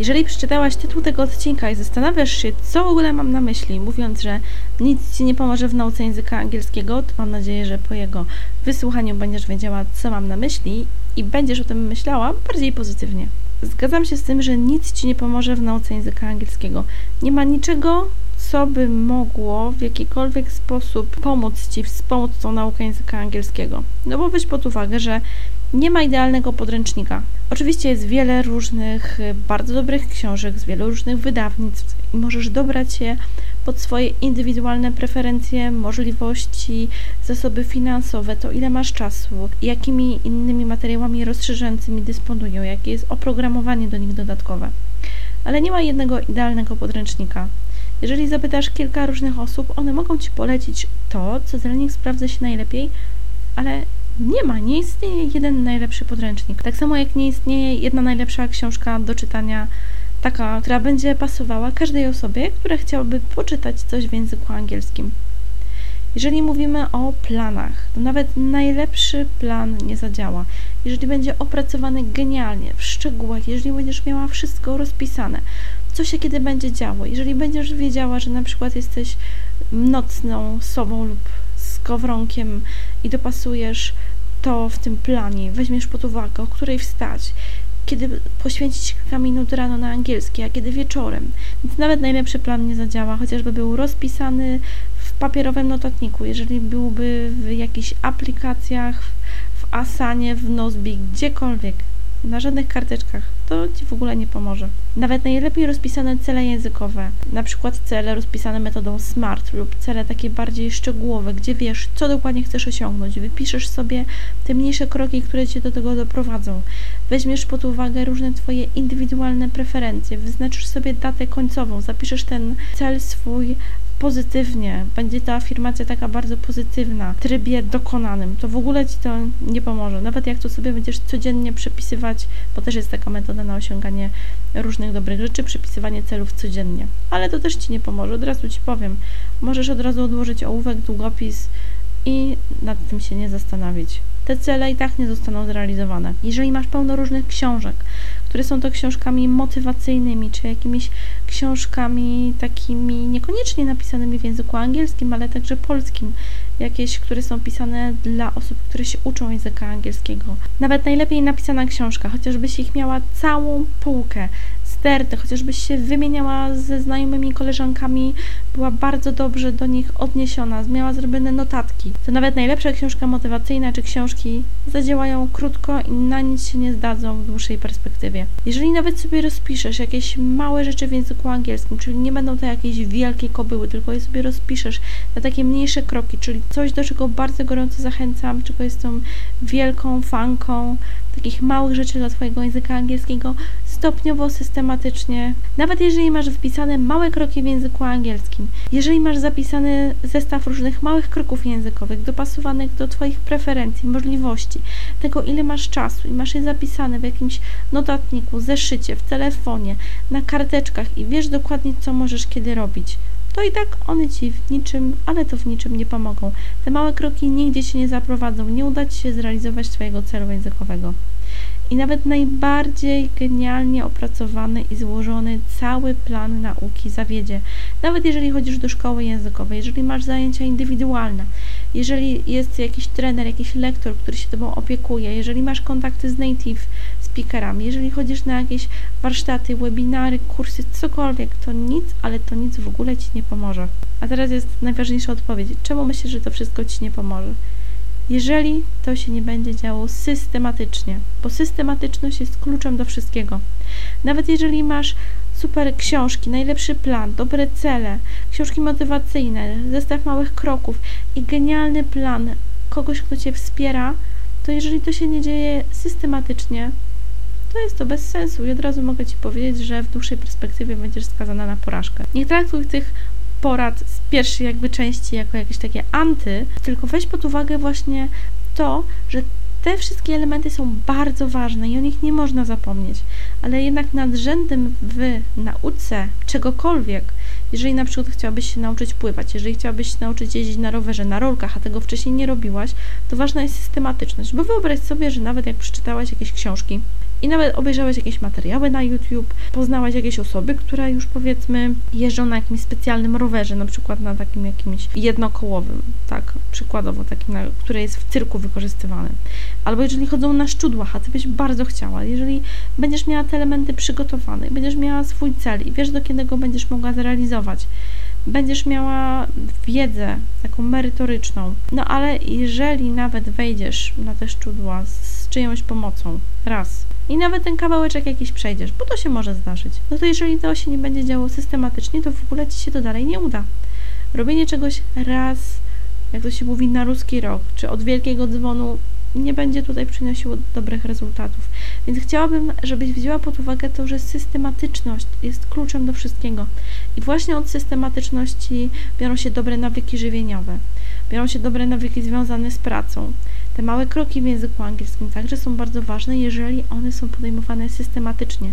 Jeżeli przeczytałaś tytuł tego odcinka i zastanawiasz się, co w ogóle mam na myśli, mówiąc, że nic Ci nie pomoże w nauce języka angielskiego, to mam nadzieję, że po jego wysłuchaniu będziesz wiedziała, co mam na myśli i będziesz o tym myślała bardziej pozytywnie. Zgadzam się z tym, że nic Ci nie pomoże w nauce języka angielskiego. Nie ma niczego, co by mogło w jakikolwiek sposób pomóc Ci wspomóc tą naukę języka angielskiego. No bo weź pod uwagę, że nie ma idealnego podręcznika. Oczywiście jest wiele różnych, y, bardzo dobrych książek z wielu różnych wydawnictw i możesz dobrać je pod swoje indywidualne preferencje, możliwości, zasoby finansowe, to ile masz czasu, jakimi innymi materiałami rozszerzającymi dysponują, jakie jest oprogramowanie do nich dodatkowe. Ale nie ma jednego idealnego podręcznika. Jeżeli zapytasz kilka różnych osób, one mogą Ci polecić to, co dla nich sprawdza się najlepiej, ale nie ma, nie istnieje jeden najlepszy podręcznik. Tak samo jak nie istnieje jedna najlepsza książka do czytania, taka, która będzie pasowała każdej osobie, która chciałaby poczytać coś w języku angielskim. Jeżeli mówimy o planach, to nawet najlepszy plan nie zadziała. Jeżeli będzie opracowany genialnie, w szczegółach, jeżeli będziesz miała wszystko rozpisane, co się kiedy będzie działo, jeżeli będziesz wiedziała, że na przykład jesteś nocną sobą lub skowronkiem i dopasujesz to w tym planie, weźmiesz pod uwagę, o której wstać, kiedy poświęcić kilka minut rano na angielski, a kiedy wieczorem. Więc nawet najlepszy plan nie zadziała, chociażby był rozpisany w papierowym notatniku, jeżeli byłby w jakichś aplikacjach, w Asanie, w Nozbi, gdziekolwiek na żadnych karteczkach. To Ci w ogóle nie pomoże. Nawet najlepiej rozpisane cele językowe, na przykład cele rozpisane metodą SMART lub cele takie bardziej szczegółowe, gdzie wiesz, co dokładnie chcesz osiągnąć, wypiszesz sobie te mniejsze kroki, które Cię do tego doprowadzą. Weźmiesz pod uwagę różne Twoje indywidualne preferencje, wyznaczysz sobie datę końcową, zapiszesz ten cel swój pozytywnie, będzie ta afirmacja taka bardzo pozytywna, w trybie dokonanym, to w ogóle Ci to nie pomoże. Nawet jak to sobie będziesz codziennie przepisywać, bo też jest taka metoda na osiąganie różnych dobrych rzeczy, przepisywanie celów codziennie. Ale to też Ci nie pomoże, od razu Ci powiem. Możesz od razu odłożyć ołówek, długopis i nad tym się nie zastanowić. Te cele i tak nie zostaną zrealizowane. Jeżeli masz pełno różnych książek, które są to książkami motywacyjnymi, czy jakimiś książkami takimi niekoniecznie napisanymi w języku angielskim, ale także polskim, jakieś, które są pisane dla osób, które się uczą języka angielskiego. Nawet najlepiej napisana książka, chociażbyś ich miała całą półkę sterty, chociażbyś się wymieniała ze znajomymi koleżankami, była bardzo dobrze do nich odniesiona, miała zrobione notatki. To nawet najlepsza książka motywacyjna czy książki zadziałają krótko i na nic się nie zdadzą w dłuższej perspektywie. Jeżeli nawet sobie rozpiszesz jakieś małe rzeczy w języku angielskim, czyli nie będą to jakieś wielkie kobyły, tylko je sobie rozpiszesz na takie mniejsze kroki, czyli coś, do czego bardzo gorąco zachęcam, czego jestem wielką fanką, takich małych rzeczy dla Twojego języka angielskiego, stopniowo, systematycznie. Nawet jeżeli masz wpisane małe kroki w języku angielskim, jeżeli masz zapisany zestaw różnych małych kroków językowych, dopasowanych do Twoich preferencji, możliwości, tego ile masz czasu i masz je zapisane w jakimś notatniku, zeszycie, w telefonie, na karteczkach i wiesz dokładnie, co możesz kiedy robić to i tak one Ci w niczym, ale to w niczym nie pomogą. Te małe kroki nigdzie Cię nie zaprowadzą, nie uda Ci się zrealizować Twojego celu językowego. I nawet najbardziej genialnie opracowany i złożony cały plan nauki zawiedzie. Nawet jeżeli chodzisz do szkoły językowej, jeżeli masz zajęcia indywidualne, jeżeli jest jakiś trener, jakiś lektor, który się Tobą opiekuje, jeżeli masz kontakty z native speakerami, jeżeli chodzisz na jakieś warsztaty, webinary, kursy, cokolwiek, to nic, ale to nic w ogóle Ci nie pomoże. A teraz jest najważniejsza odpowiedź. Czemu myślisz, że to wszystko Ci nie pomoże? Jeżeli to się nie będzie działo systematycznie, bo systematyczność jest kluczem do wszystkiego. Nawet jeżeli masz super książki, najlepszy plan, dobre cele, książki motywacyjne, zestaw małych kroków i genialny plan kogoś, kto Cię wspiera, to jeżeli to się nie dzieje systematycznie, to jest to bez sensu i od razu mogę Ci powiedzieć, że w dłuższej perspektywie będziesz skazana na porażkę. Nie traktuj tych porad z pierwszej jakby części jako jakieś takie anty, tylko weź pod uwagę właśnie to, że te wszystkie elementy są bardzo ważne i o nich nie można zapomnieć, ale jednak nadrzędem w nauce czegokolwiek, jeżeli na przykład chciałabyś się nauczyć pływać, jeżeli chciałabyś się nauczyć jeździć na rowerze, na rolkach, a tego wcześniej nie robiłaś, to ważna jest systematyczność, bo wyobraź sobie, że nawet jak przeczytałaś jakieś książki, i nawet obejrzałeś jakieś materiały na YouTube, poznałaś jakieś osoby, które już powiedzmy jeżdżą na jakimś specjalnym rowerze, na przykład na takim jakimś jednokołowym, tak, przykładowo takim, na, jest w cyrku wykorzystywane. Albo jeżeli chodzą na szczudłach, a ty byś bardzo chciała, jeżeli będziesz miała te elementy przygotowane, będziesz miała swój cel i wiesz, do kiedy go będziesz mogła zrealizować, będziesz miała wiedzę taką merytoryczną. No ale jeżeli nawet wejdziesz na te szczudła z czyjąś pomocą, raz, i nawet ten kawałeczek jakiś przejdziesz, bo to się może zdarzyć, no to jeżeli to się nie będzie działo systematycznie, to w ogóle ci się to dalej nie uda. Robienie czegoś raz, jak to się mówi, na ruski rok, czy od wielkiego dzwonu nie będzie tutaj przynosiło dobrych rezultatów. Więc chciałabym, żebyś wzięła pod uwagę to, że systematyczność jest kluczem do wszystkiego. I właśnie od systematyczności biorą się dobre nawyki żywieniowe, biorą się dobre nawyki związane z pracą. Te małe kroki w języku angielskim także są bardzo ważne, jeżeli one są podejmowane systematycznie.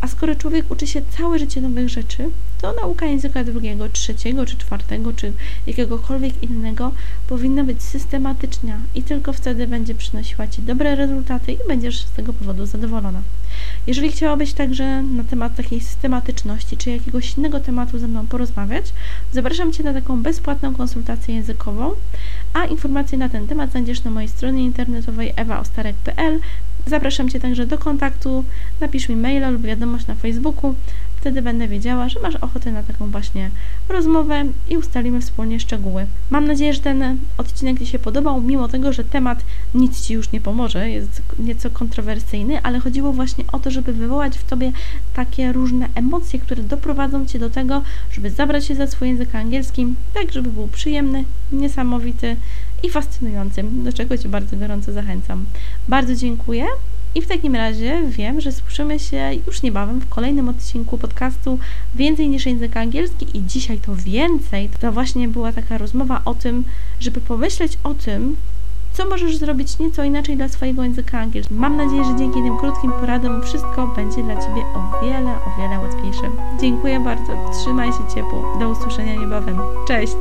A skoro człowiek uczy się całe życie nowych rzeczy, to nauka języka drugiego, trzeciego czy czwartego, czy jakiegokolwiek innego powinna być systematyczna i tylko wtedy będzie przynosiła Ci dobre rezultaty i będziesz z tego powodu zadowolona. Jeżeli chciałabyś także na temat takiej systematyczności czy jakiegoś innego tematu ze mną porozmawiać, zapraszam Cię na taką bezpłatną konsultację językową, a informacje na ten temat znajdziesz na mojej stronie internetowej ewaostarek.pl. Zapraszam Cię także do kontaktu, napisz mi maila lub wiadomość na Facebooku, wtedy będę wiedziała, że masz ochotę na taką właśnie rozmowę i ustalimy wspólnie szczegóły. Mam nadzieję, że ten odcinek Ci się podobał, mimo tego, że temat nic Ci już nie pomoże, jest nieco kontrowersyjny, ale chodziło właśnie o to, żeby wywołać w Tobie takie różne emocje, które doprowadzą Cię do tego, żeby zabrać się za swój język angielski, tak żeby był przyjemny, niesamowity i fascynujący, do czego Cię bardzo gorąco zachęcam. Bardzo dziękuję i w takim razie wiem, że słyszymy się już niebawem w kolejnym odcinku podcastu Więcej niż język angielski i dzisiaj to więcej. To właśnie była taka rozmowa o tym, żeby pomyśleć o tym, co możesz zrobić nieco inaczej dla swojego języka angielskiego. Mam nadzieję, że dzięki tym krótkim poradom wszystko będzie dla Ciebie o wiele, o wiele łatwiejsze. Dziękuję bardzo, trzymaj się ciepło. Do usłyszenia niebawem. Cześć!